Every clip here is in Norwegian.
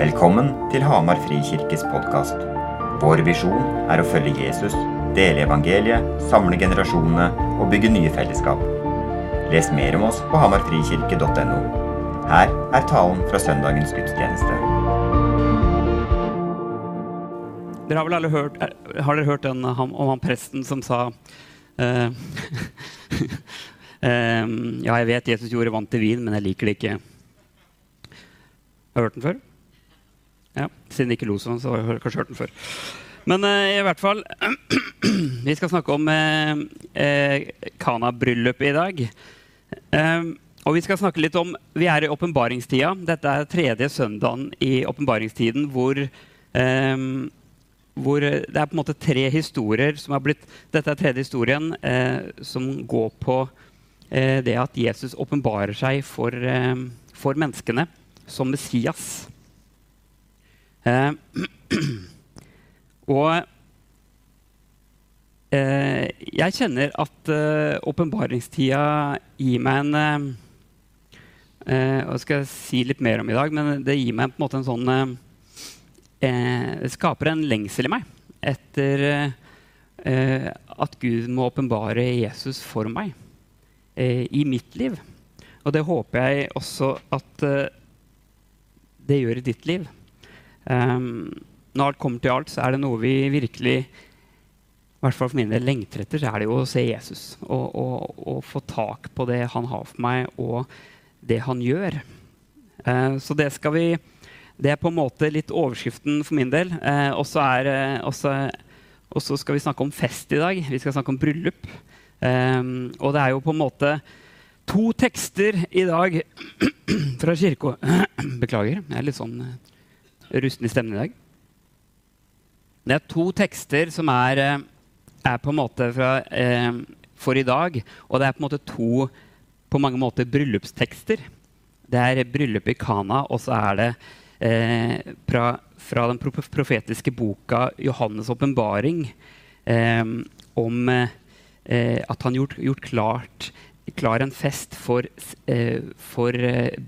Velkommen til Hamar Frikirkes podkast. Vår visjon er å følge Jesus, dele evangeliet, samle generasjonene og bygge nye fellesskap. Les mer om oss på hamarfrikirke.no. Her er talen fra søndagens gudstjeneste. Dere har vel alle hørt, eh, har dere hørt den eh, om han presten som sa eh, Ja, jeg vet Jesus gjorde vann til vin, men jeg liker det ikke. Har du hørt den før? Ja, Siden det ikke lo sånn, så har jeg kanskje hørt den før. Men eh, i hvert fall Vi skal snakke om eh, eh, Kana-bryllupet i dag. Eh, og vi skal snakke litt om Vi er i åpenbaringstida. Dette er tredje søndagen i åpenbaringstiden hvor eh, hvor det er på en måte tre historier som har blitt Dette er tredje historien som går på det at Jesus åpenbarer seg for, for, menneskene som Messias. Eh, og eh, jeg kjenner at eh, åpenbaringstida gir meg en og Det skal jeg si litt mer om i dag, men det gir meg på en måte en sånn eh, skaper en lengsel i meg etter eh, at Gud må åpenbare Jesus for meg eh, i mitt liv. Og det håper jeg også at eh, det gjør i ditt liv. Um, når alt kommer til alt, så er det noe vi virkelig i hvert fall for min del lengter etter, så er det jo å se Jesus og, og, og, få tak på det han har for meg, og det han gjør. Uh, så det skal vi det er på en måte litt overskriften for min del. Eh, og så skal vi snakke om fest i dag. Vi skal snakke om bryllup. Eh, og det er jo på en måte to tekster i dag fra kirka Beklager, jeg er litt sånn eh, rusten i stemmen i dag. Det er to tekster som er, eh, er på en måte fra, eh, for i dag. Og det er på en måte to på mange måter bryllupstekster. Det er bryllupet i Kana, og så er det eh, fra, fra, den profetiske boka 'Johannes' åpenbaring' eh, om eh, at han gjort, gjort klart klar en fest for, eh, for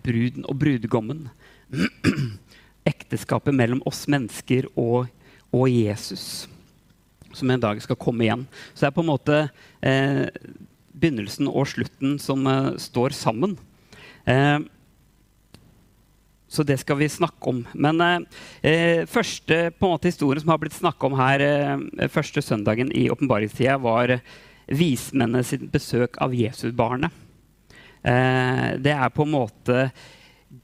bruden og brudgommen. Ekteskapet mellom oss mennesker og, og, Jesus, som en dag skal komme igjen. Så det er på en måte eh, begynnelsen og slutten som står sammen. Eh, så det skal vi snakke om. Men eh, eh første måte, historien som har blitt snakka om her eh, første søndagen i åpenbaringstida, var vismennene sitt besøk av Jesusbarnet. Eh, det er på en måte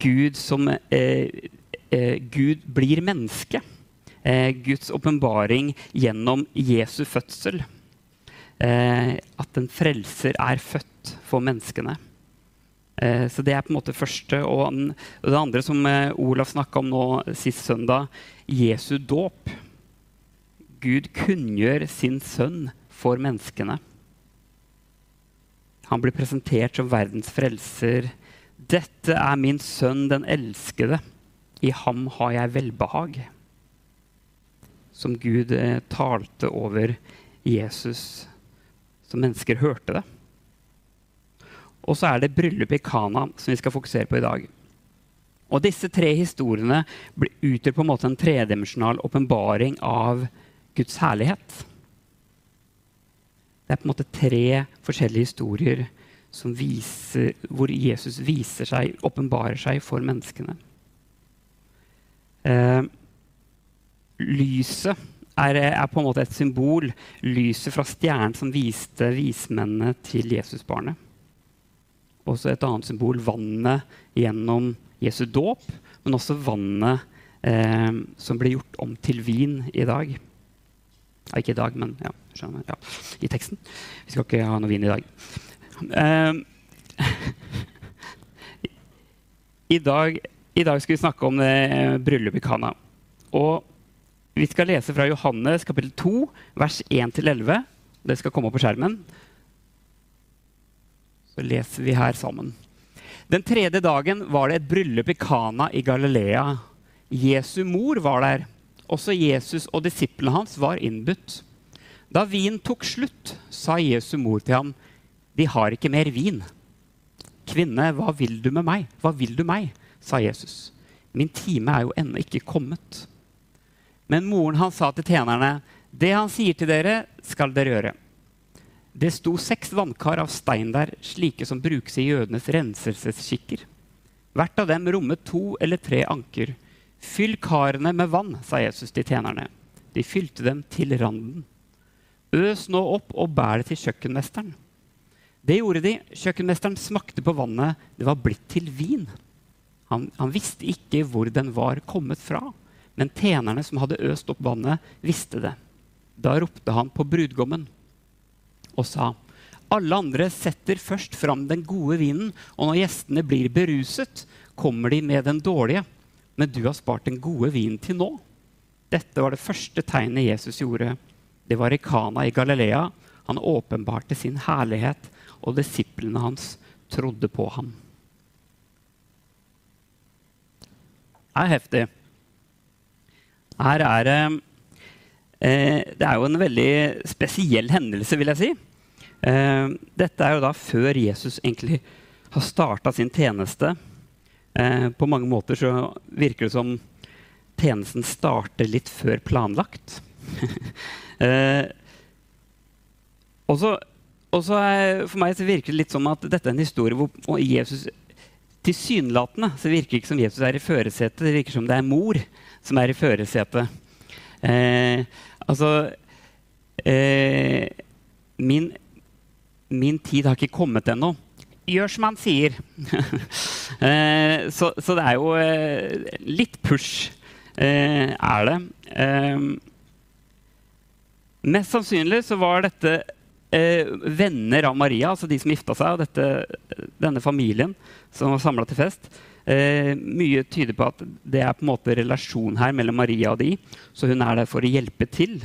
Gud som eh, eh, Gud blir menneske. Guds åpenbaring gjennom Jesu fødsel. at en frelser er født for menneskene. Eh, så det er på en måte første. Og, det andre som eh, Olaf snakka om nå sist søndag, Jesu dåp. Gud kunngjør sin sønn for menneskene. Han blir presentert som verdens frelser. Dette er min sønn, den elskede. I ham har jeg velbehag. Som Gud eh, talte over Jesus, som mennesker hørte det. Og så er det bryllupet i Kana som vi skal fokusere på i dag. Og disse tre historiene utgjør på en måte en tredimensjonal åpenbaring av Guds herlighet. Det er på en måte tre forskjellige historier viser, hvor Jesus viser seg, åpenbarer seg for menneskene. Eh, lyset er, er, på en måte et symbol. Lyset fra stjernen som viste vismennene til Jesusbarnet også et annet symbol, vannet gjennom Jesu dåp, men også vannet eh, som ble gjort om til vin i dag. Ja, ikke i dag, men ja, skjønner, ja, i teksten. Vi skal ikke ha noe vin i dag. Eh, i, dag I dag skal vi snakke om eh, bryllupet i Kana. Og vi skal lese fra Johannes kapittel 2, vers 1-11. Det skal komme opp på skjermen. Så leser vi her sammen. Den tredje dagen var det et bryllup i Kana i Galilea. Jesu mor var der. Også Jesus og disiplene hans var innbudt. Da vinen tok slutt, sa Jesu mor til ham, 'De har ikke mer vin.' 'Kvinne, hva vil du med meg? Hva vil du meg?' Sa Jesus. Min time er jo ennå ikke kommet. Men moren hans sa til tjenerne, det han sier til dere, skal dere gjøre. Det sto seks vannkar av stein der, slike som brukes i jødenes renselsesskikker. Hvert av dem rommet to eller tre anker. Fyll karene med vann, sa Jesus til tjenerne. De fylte dem til randen. Øs nå opp og bær det til kjøkkenmesteren. Det gjorde de. Kjøkkenmesteren smakte på vannet. Det var blitt til vin. Han, han, visste ikke hvor den var kommet fra, men tjenerne som hadde øst opp vannet, visste det. Da ropte han på brudgommen og sa alle andre setter først fram den gode vinen, og når gjestene blir beruset, kommer de med den dårlige. Men du har spart den gode vinen til nå. Dette var det første tegnet Jesus gjorde. Det var i Kana i Galilea. Han åpenbarte sin herlighet, og disiplene hans trodde på ham. Er heftig. Her er det eh, Det er jo en veldig spesiell hendelse, vil jeg si. Eh, dette er jo da før Jesus egentlig har starta sin tjeneste. Eh, på mange måter så virker det som tjenesten starter litt før planlagt. eh, og så, For meg virker det litt som at dette er en historie hvor Jesus Tilsynelatende så virker det ikke som Jesus er i førersetet. Det virker som det er mor som er i førersetet. Eh, altså eh, min min tid har ikke kommet ennå. Gjør som han sier. eh, så, så, det er jo eh, litt push, eh, er det. Eh, mest sannsynlig så var dette eh, venner av Maria, altså de som gifta seg, og dette, denne familien som var samla til fest. Eh, mye tyder på at det er på en måte relasjon her mellom Maria og de, så hun er der for å hjelpe til.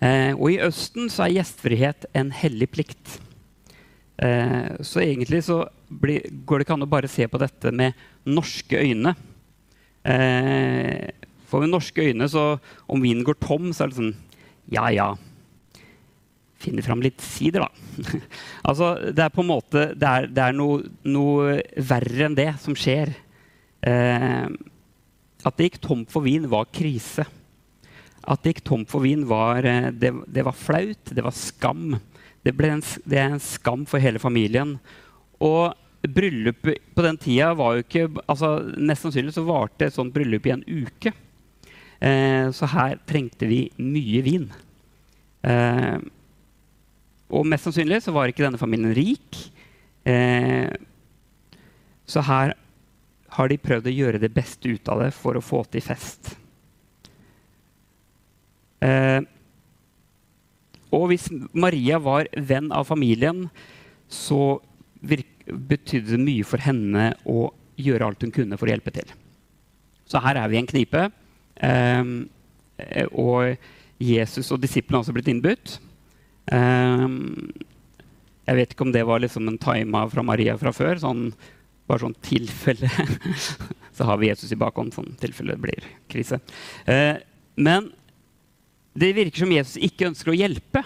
Eh, og i Østen så er gjestfrihet en hellig plikt. Eh, så egentlig så blir, går det ikke an å bare se på dette med norske øyne. Eh, for med norske øyne, så om vinen går tom, så er det sånn Ja, ja. Finne fram litt sider, da. altså, det er på en måte Det er, det er noe, noe, verre enn det som skjer. Eh, at det gikk tomt for vin, var krise. At det gikk tomt for vin, var, eh, det, det var flaut. Det var skam. Det, en, det, er en skam for hele familien. Og bryllupet på den tida var jo ikke altså Mest sannsynlig så varte et sånt bryllup i en uke. Eh, så her trengte vi mye vin. Eh, og mest sannsynlig så var ikke denne familien rik. Eh, så her har de prøvd å gjøre det beste ut av det for å få til fest. Eh, og hvis Maria var venn av familien, så betydde det mye for henne å gjøre alt hun kunne for å hjelpe til. Så her er vi i en knipe. Eh, og Jesus og disiplene har også blitt innbudt. Eh, jeg vet ikke om det var liksom en tima fra Maria fra før. sånn bare sånn tilfelle Så har vi Jesus i bakhånd, sånn tilfelle det blir krise. Eh, men det virker som Jesus ikke ønsker å hjelpe.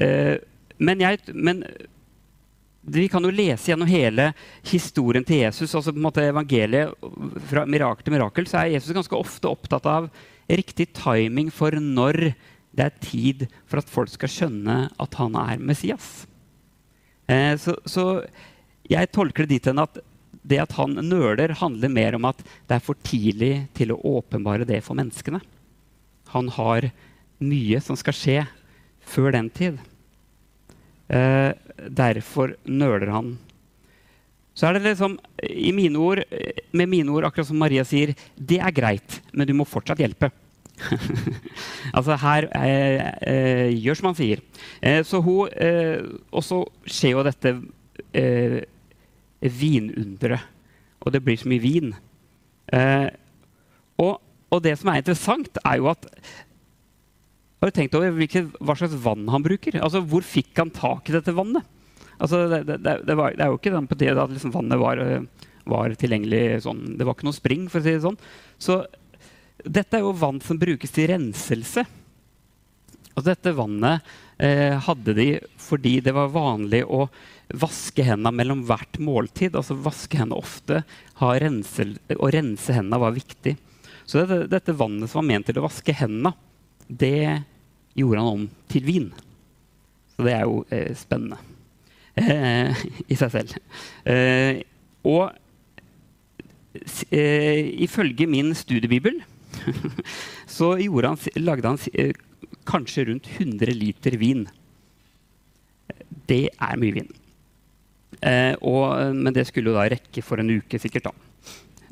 Uh, men, jeg, men vi kan jo lese gjennom hele historien til Jesus, altså på en måte evangeliet fra mirakel til mirakel, så er Jesus ganske ofte opptatt av riktig timing for når det er tid for at folk skal skjønne at han er Messias. Eh, så, så, jeg tolker det dit hen at det at han nøler, handler mer om at det er for tidlig til å åpenbare det for menneskene han har mye som skal skje før den tid. Eh, derfor nøler han. Så er det liksom, mine ord, med mine ord, akkurat som Maria sier, det er greit, men du må fortsatt hjelpe. altså her eh, eh, Gjør som han sier. Eh, så hun, eh, og så skjer jo dette eh, vinunderet. Og det blir så mye vin. og og det som er interessant, er jo at Har du tenkt over hvilke, hva slags vann han bruker? Altså, Hvor fikk han tak i dette vannet? Altså, det, det, det, var, det er jo ikke den på tide at liksom vannet var, var, tilgjengelig sånn. Det var ikke noe spring, for å si det sånn. Så dette er jo vann som brukes til renselse. Og dette vannet eh, hadde de fordi det var vanlig å vaske hendene mellom hvert måltid. altså Vaske hendene ofte. Rensel, å rense hendene var viktig. Så dette, dette, vannet som var ment til å vaske hendene, det gjorde han om til vin. Så det er jo eh, spennende eh, i seg selv. Eh, og eh, ifølge min studiebibel så han, lagde han eh, kanskje rundt 100 liter vin. Det er mye vin. Eh, og, men det skulle jo da rekke for en uke, sikkert. da.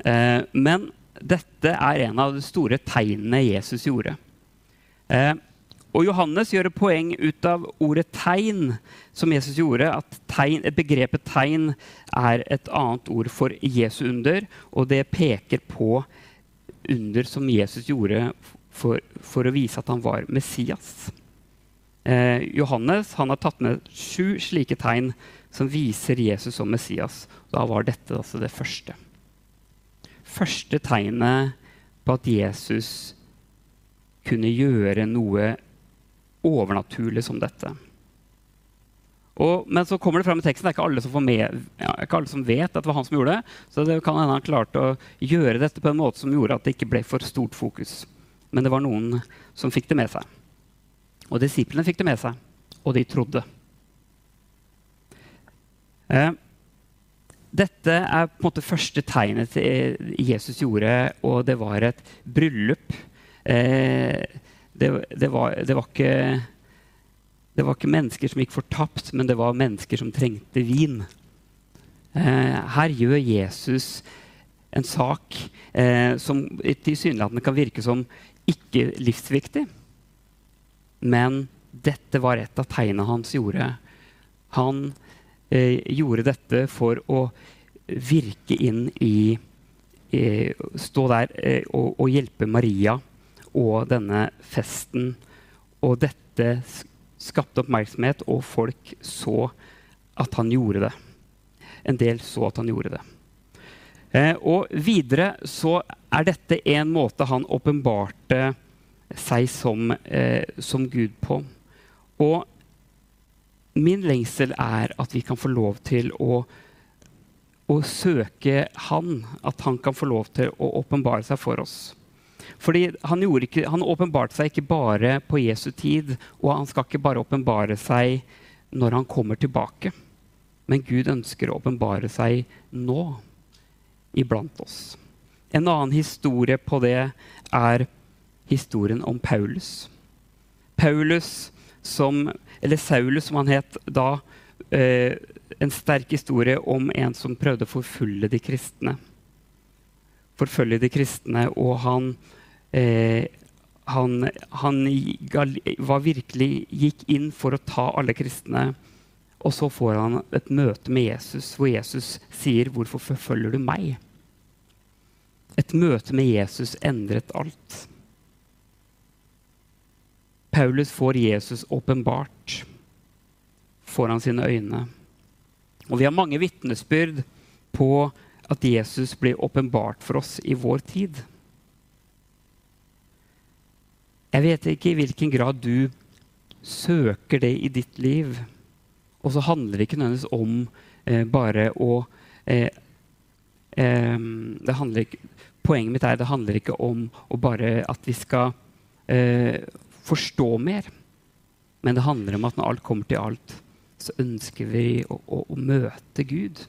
Eh, men dette er en av de store tegnene Jesus gjorde. Eh, og Johannes gjør et poeng ut av ordet 'tegn', som Jesus gjorde. At tegn, begrepet 'tegn' er et annet ord for Jesu under, og det peker på under som Jesus gjorde for, for å vise at han var Messias. Eh, Johannes har tatt med sju slike tegn som viser Jesus som Messias. Da var dette altså det første. Første tegnet på at Jesus kunne gjøre noe overnaturlig som dette. Og, men så kommer det fram i teksten. Det er ikke alle med, ja, ikke alle som vet at det var han som gjorde det. Så det kan hende han klarte å gjøre dette på en måte som gjorde at det ikke ble for stort fokus. Men det var noen som fikk det med seg. Og disiplene fikk det med seg, og de trodde. Eh, dette er på en måte første tegnet Jesus gjorde, og det var et bryllup. Eh, det, det, var, det, var ikke, det, var, ikke, mennesker som gikk fortapt, men det var mennesker som trengte vin. Eh, her gjør Jesus en sak eh, som tilsynelatende kan virke som ikke livsviktig. Men dette var et av tegnene hans gjorde. Han eh, gjorde dette for å virke inn i eh, Stå der eh, og, og, hjelpe Maria og denne festen. Og dette skapte oppmerksomhet, og folk så at han gjorde det. En del så at han gjorde det. Eh, og videre så er dette en måte han åpenbarte seg som, eh, som, Gud på. Og min lengsel er at vi kan få lov til å, å søke Han. At han kan få lov til å åpenbare seg for oss. Fordi han, ikke, han åpenbarte seg ikke bare på Jesu tid, og han skal ikke bare åpenbare seg når han kommer tilbake. Men Gud ønsker å åpenbare seg nå iblant oss. En annen historie på det er historien om Paulus. Paulus som, eller Saulus, som han het da. Eh, en sterk historie om en som prøvde å forfølge de kristne. Forfølge de kristne, og han, eh, han, han var virkelig gikk inn for å ta alle kristne. Og så får han et møte med Jesus, hvor Jesus sier, 'Hvorfor forfølger du meg?' Et møte med Jesus endret alt. Paulus får Jesus åpenbart foran sine øyne. Og vi har mange vitnesbyrd på at Jesus blir åpenbart for oss i vår tid. Jeg vet ikke i hvilken grad du søker det i ditt liv. Og så handler det ikke nødvendigvis om eh, bare å eh, eh, ikke, Poenget mitt er det handler ikke om bare at vi skal eh, forstå mer. Men det handler om at når alt kommer til alt, så ønsker vi å, å, å møte Gud.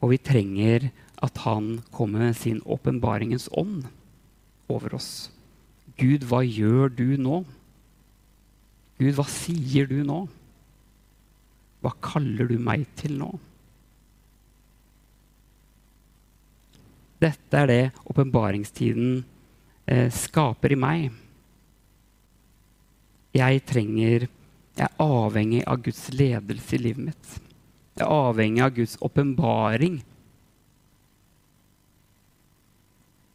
Og vi trenger at han kommer med sin åpenbaringens ånd over oss. Gud, hva gjør du nå? Gud, hva sier du nå? Hva kaller du meg til nå? Dette er det åpenbaringstiden eh, skaper i meg. Jeg trenger Jeg er avhengig av Guds ledelse i livet mitt. Jeg er avhengig av Guds åpenbaring.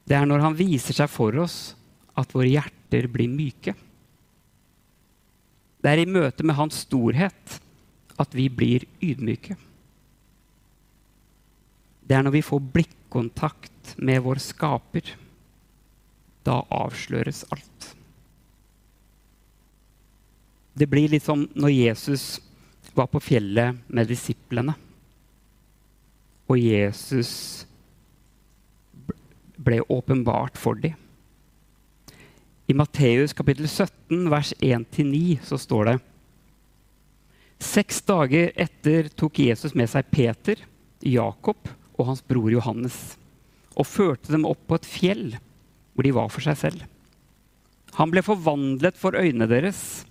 Det er når han viser seg for oss, at våre hjerter blir myke. Det er i møte med hans storhet at vi blir ydmyke. Det er når vi får blikkontakt med vår skaper. Da avsløres alt. Det blir litt som når Jesus var på fjellet med disiplene. Og Jesus ble åpenbart for dem. I Matteus kapittel 17, vers 1-9, så står det Seks dager etter tok Jesus med seg Peter, Jakob og hans bror Johannes og førte dem opp på et fjell hvor de var for seg selv. Han ble forvandlet for øynene deres.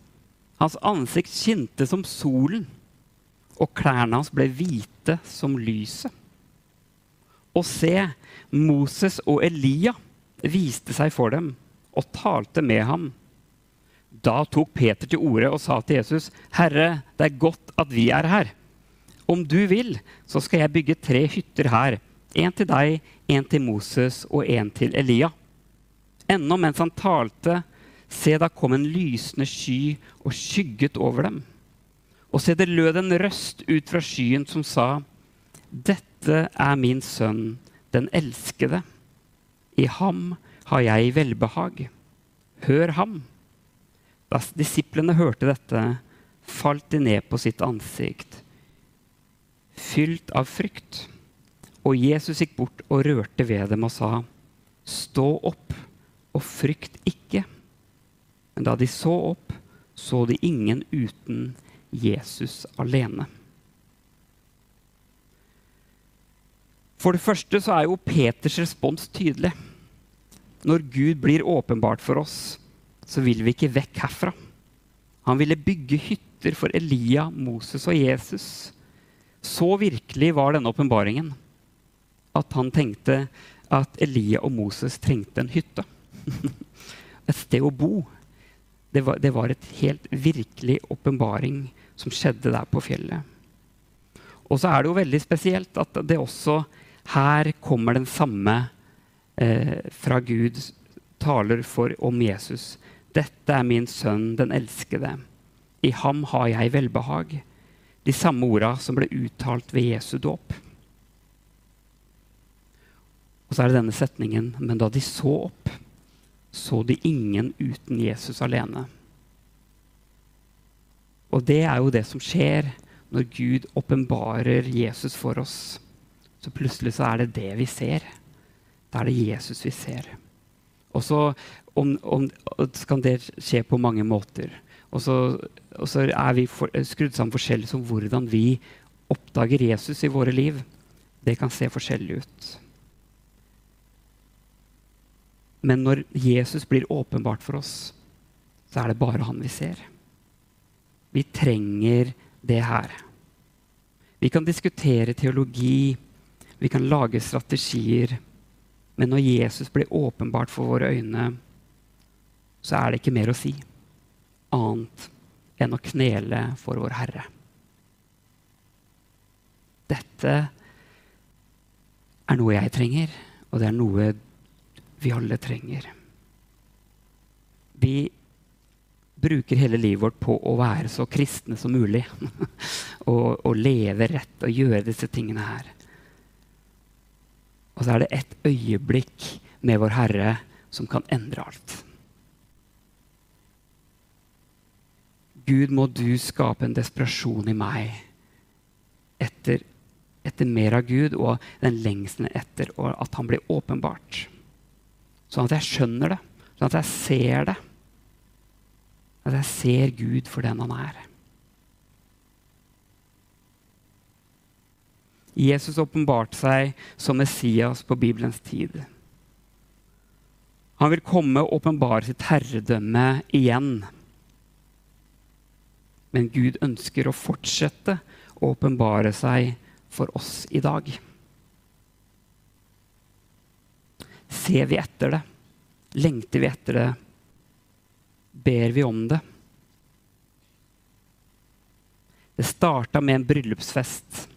Hans ansikt skinte som solen, og klærne hans ble hvite som lyset. Og se, Moses og Elia viste seg for dem og talte med ham. Da tok Peter til orde og sa til Jesus, 'Herre, det er godt at vi er her.' 'Om du vil, så skal jeg bygge tre hytter her.' En til deg, en til Moses og en til Elia. Ennå mens han talte, se, da kom en lysende sky og skygget over dem. Og se, det lød en røst ut fra skyen som sa, Dette er min sønn, den elskede. I ham har jeg velbehag. Hør ham. Da disiplene hørte dette, falt de ned på sitt ansikt, fylt av frykt. Og Jesus gikk bort og rørte ved dem og sa, Stå opp og frykt ikke. Men da de så opp, så de ingen uten Jesus alene. For det første så er jo Peters respons tydelig. Når Gud blir åpenbart for oss, så vil vi ikke vekk herfra. Han ville bygge hytter for Elia, Moses og Jesus. Så virkelig var denne åpenbaringen at han tenkte at Elia og Moses trengte en hytte. et sted å bo. Det var, det var et helt virkelig åpenbaring som skjedde der på fjellet. Og så er det jo veldig spesielt at det også her kommer den samme eh, fra Gud taler for om Jesus. Dette er min sønn, den elskede. I ham har jeg velbehag. De samme orda som ble uttalt ved Jesu dåp. Og så er det denne setningen Men da de så opp, så de ingen uten Jesus alene. Og det er jo det som skjer når Gud åpenbarer Jesus for oss. Så plutselig så er det det vi ser. Da er det Jesus vi ser. Og så kan det skje på mange måter. Og så er vi for, skrudd sammen forskjellig som hvordan vi oppdager Jesus i våre liv. Det kan se forskjellig ut. Men når Jesus blir åpenbart for oss, så er det bare han vi ser. Vi trenger det her. Vi kan diskutere teologi, vi kan lage strategier. Men når Jesus blir åpenbart for våre øyne, så er det ikke mer å si annet enn å knele for vår Herre. Dette er noe jeg trenger, og det er noe vi alle trenger. Vi bruker hele livet vårt på å være så kristne som mulig. og, og, leve rett og gjøre disse tingene her. Og så er det et øyeblikk med vår Herre som kan endre alt. Gud, må du skape en desperasjon i meg etter, etter mer av Gud og den lengselen etter at han blir åpenbart. Sånn at jeg skjønner det, sånn at jeg ser det. At jeg ser Gud for den han er. Jesus åpenbarte seg som Messias på Bibelens tid. Han vil komme og åpenbare sitt herredømme igjen. Men Gud ønsker å fortsette å åpenbare seg for oss i dag. Ser vi etter det? Lengter vi etter det? Ber vi om det? Det starta med en bryllupsfest,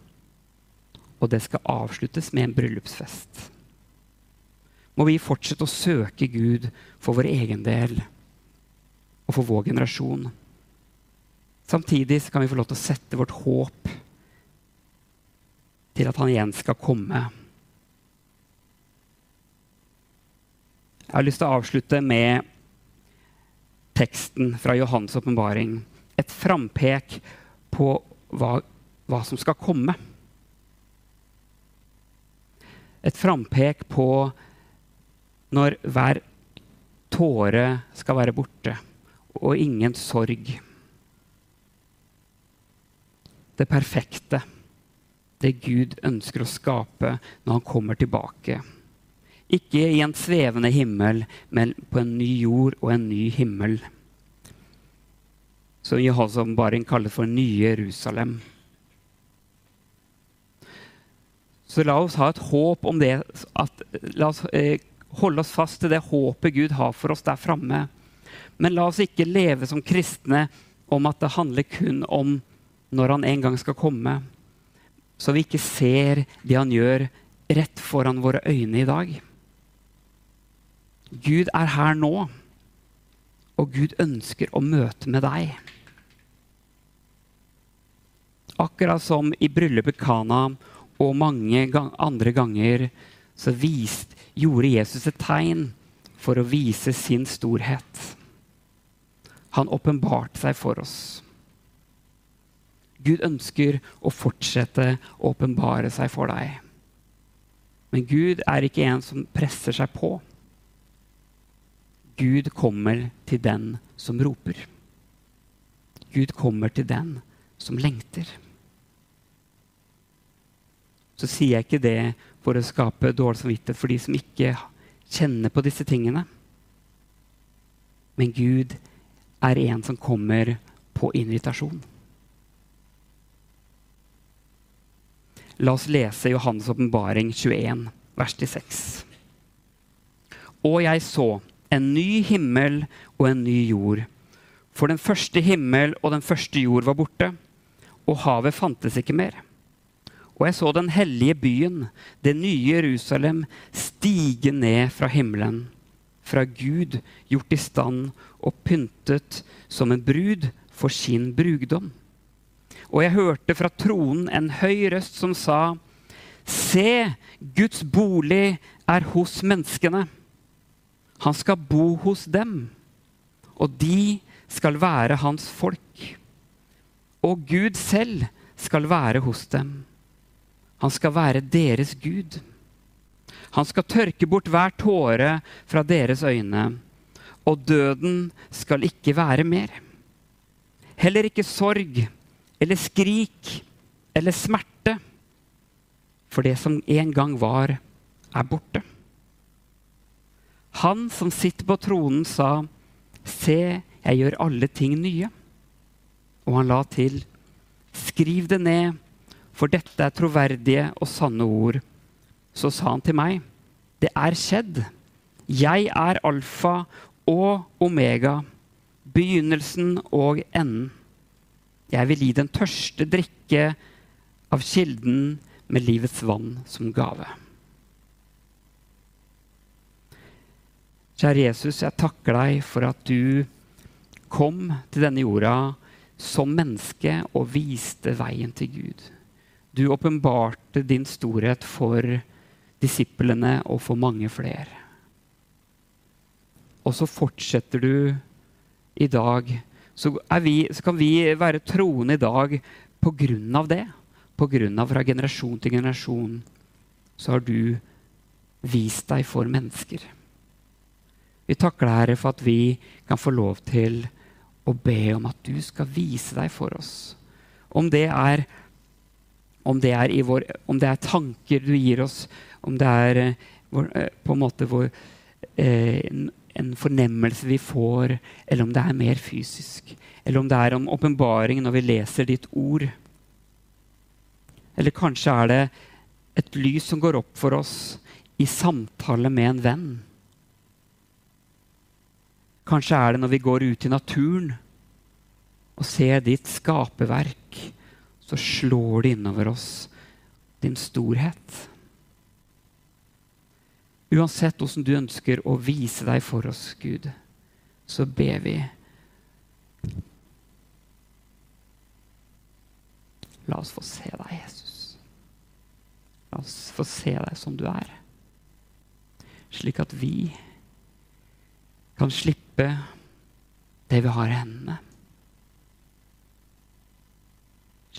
og det skal avsluttes med en bryllupsfest. Må vi fortsette å søke Gud for vår egen del og for vår generasjon. Samtidig kan vi få lov til å sette vårt håp til at han igjen skal komme Jeg har lyst til å avslutte med teksten fra Johans åpenbaring. Et frampek på hva, hva som skal komme. Et frampek på når hver tåre skal være borte, og ingen sorg. Det perfekte, det Gud ønsker å skape når han kommer tilbake. Ikke i en svevende himmel, men på en ny jord og en ny himmel. Som Jehosham-baring kaller for Nye Jerusalem. Så la oss ha et håp om det. At, la oss eh, holde oss fast til det håpet Gud har for oss der framme. Men la oss ikke leve som kristne om at det handler kun om når han en gang skal komme. Så vi ikke ser det han gjør rett foran våre øyne i dag. Gud er her nå, og Gud ønsker å møte med deg. Akkurat som i bryllupet Kana og mange andre ganger så vist, gjorde Jesus et tegn for å vise sin storhet. Han åpenbarte seg for oss. Gud ønsker å fortsette å åpenbare seg for deg. Men Gud er ikke en som presser seg på. Gud kommer til den som roper. Gud kommer til den som lengter. Så sier jeg ikke det for å skape dårlig samvittighet for de som ikke kjenner på disse tingene. Men Gud er en som kommer på invitasjon. La oss lese Johannes' åpenbaring 21, vers 6. Og jeg så en ny himmel og en ny jord. For den første himmel og den første jord var borte, og havet fantes ikke mer. Og jeg så den hellige byen, det nye Jerusalem, stige ned fra himmelen, fra Gud, gjort i stand og pyntet som en brud for sin brugdom. Og jeg hørte fra tronen en høy røst som sa, Se, Guds bolig er hos menneskene. Han skal bo hos dem, og de skal være hans folk. Og Gud selv skal være hos dem. Han skal være deres Gud. Han skal tørke bort hver tåre fra deres øyne, og døden skal ikke være mer. Heller ikke sorg eller skrik eller smerte, for det som en gang var, er borte. Han som sitter på tronen, sa, Se, jeg gjør alle ting nye. Og han la til, Skriv det ned, for dette er troverdige og sanne ord. Så sa han til meg, Det er skjedd. Jeg er alfa og omega, begynnelsen og enden. Jeg vil gi den tørste drikke av kilden med livets vann som gave. Kjære Jesus, jeg takker deg for at du kom til denne jorda som menneske og viste veien til Gud. Du åpenbarte din storhet for disiplene og for mange flere. Og så fortsetter du i dag. Så, vi, så kan vi være troende i dag av det. På grunn av fra generasjon til generasjon så har du vist deg for mennesker. Vi takker deg, Herre, for at vi kan få lov til å be om at du skal vise deg for oss. Om det er, om det vår, om det er tanker du gir oss, om det er eh, vår, eh, på en måte vår, eh, en fornemmelse vi får, eller om det er mer fysisk. Eller om det er om åpenbaring når vi leser ditt ord. Eller kanskje er det et lys som går opp for oss i samtale med en venn. Kanskje er det når vi går ut i naturen og ser ditt skaperverk, så slår det innover oss din storhet. Uansett hvordan du ønsker å vise deg for oss, Gud, så ber vi. La oss få se deg, Jesus. La oss få se deg som du er, slik at vi kan slippe det vi har i hendene.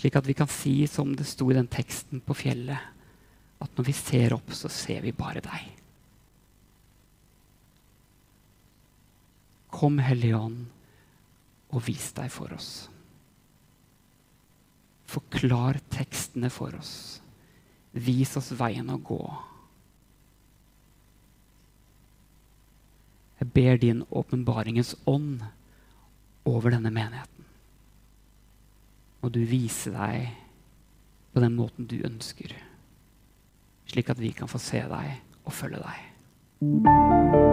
Slik at vi kan si, som det sto i den teksten på fjellet, at når vi ser opp, så ser vi bare deg. Kom, Hellige Ånd, og vis deg for oss. Forklar tekstene for oss. Vis oss veien å gå. Jeg ber din åpenbaringens ånd over denne menigheten. Og du vise deg på den måten du ønsker, slik at vi kan få se deg og følge deg.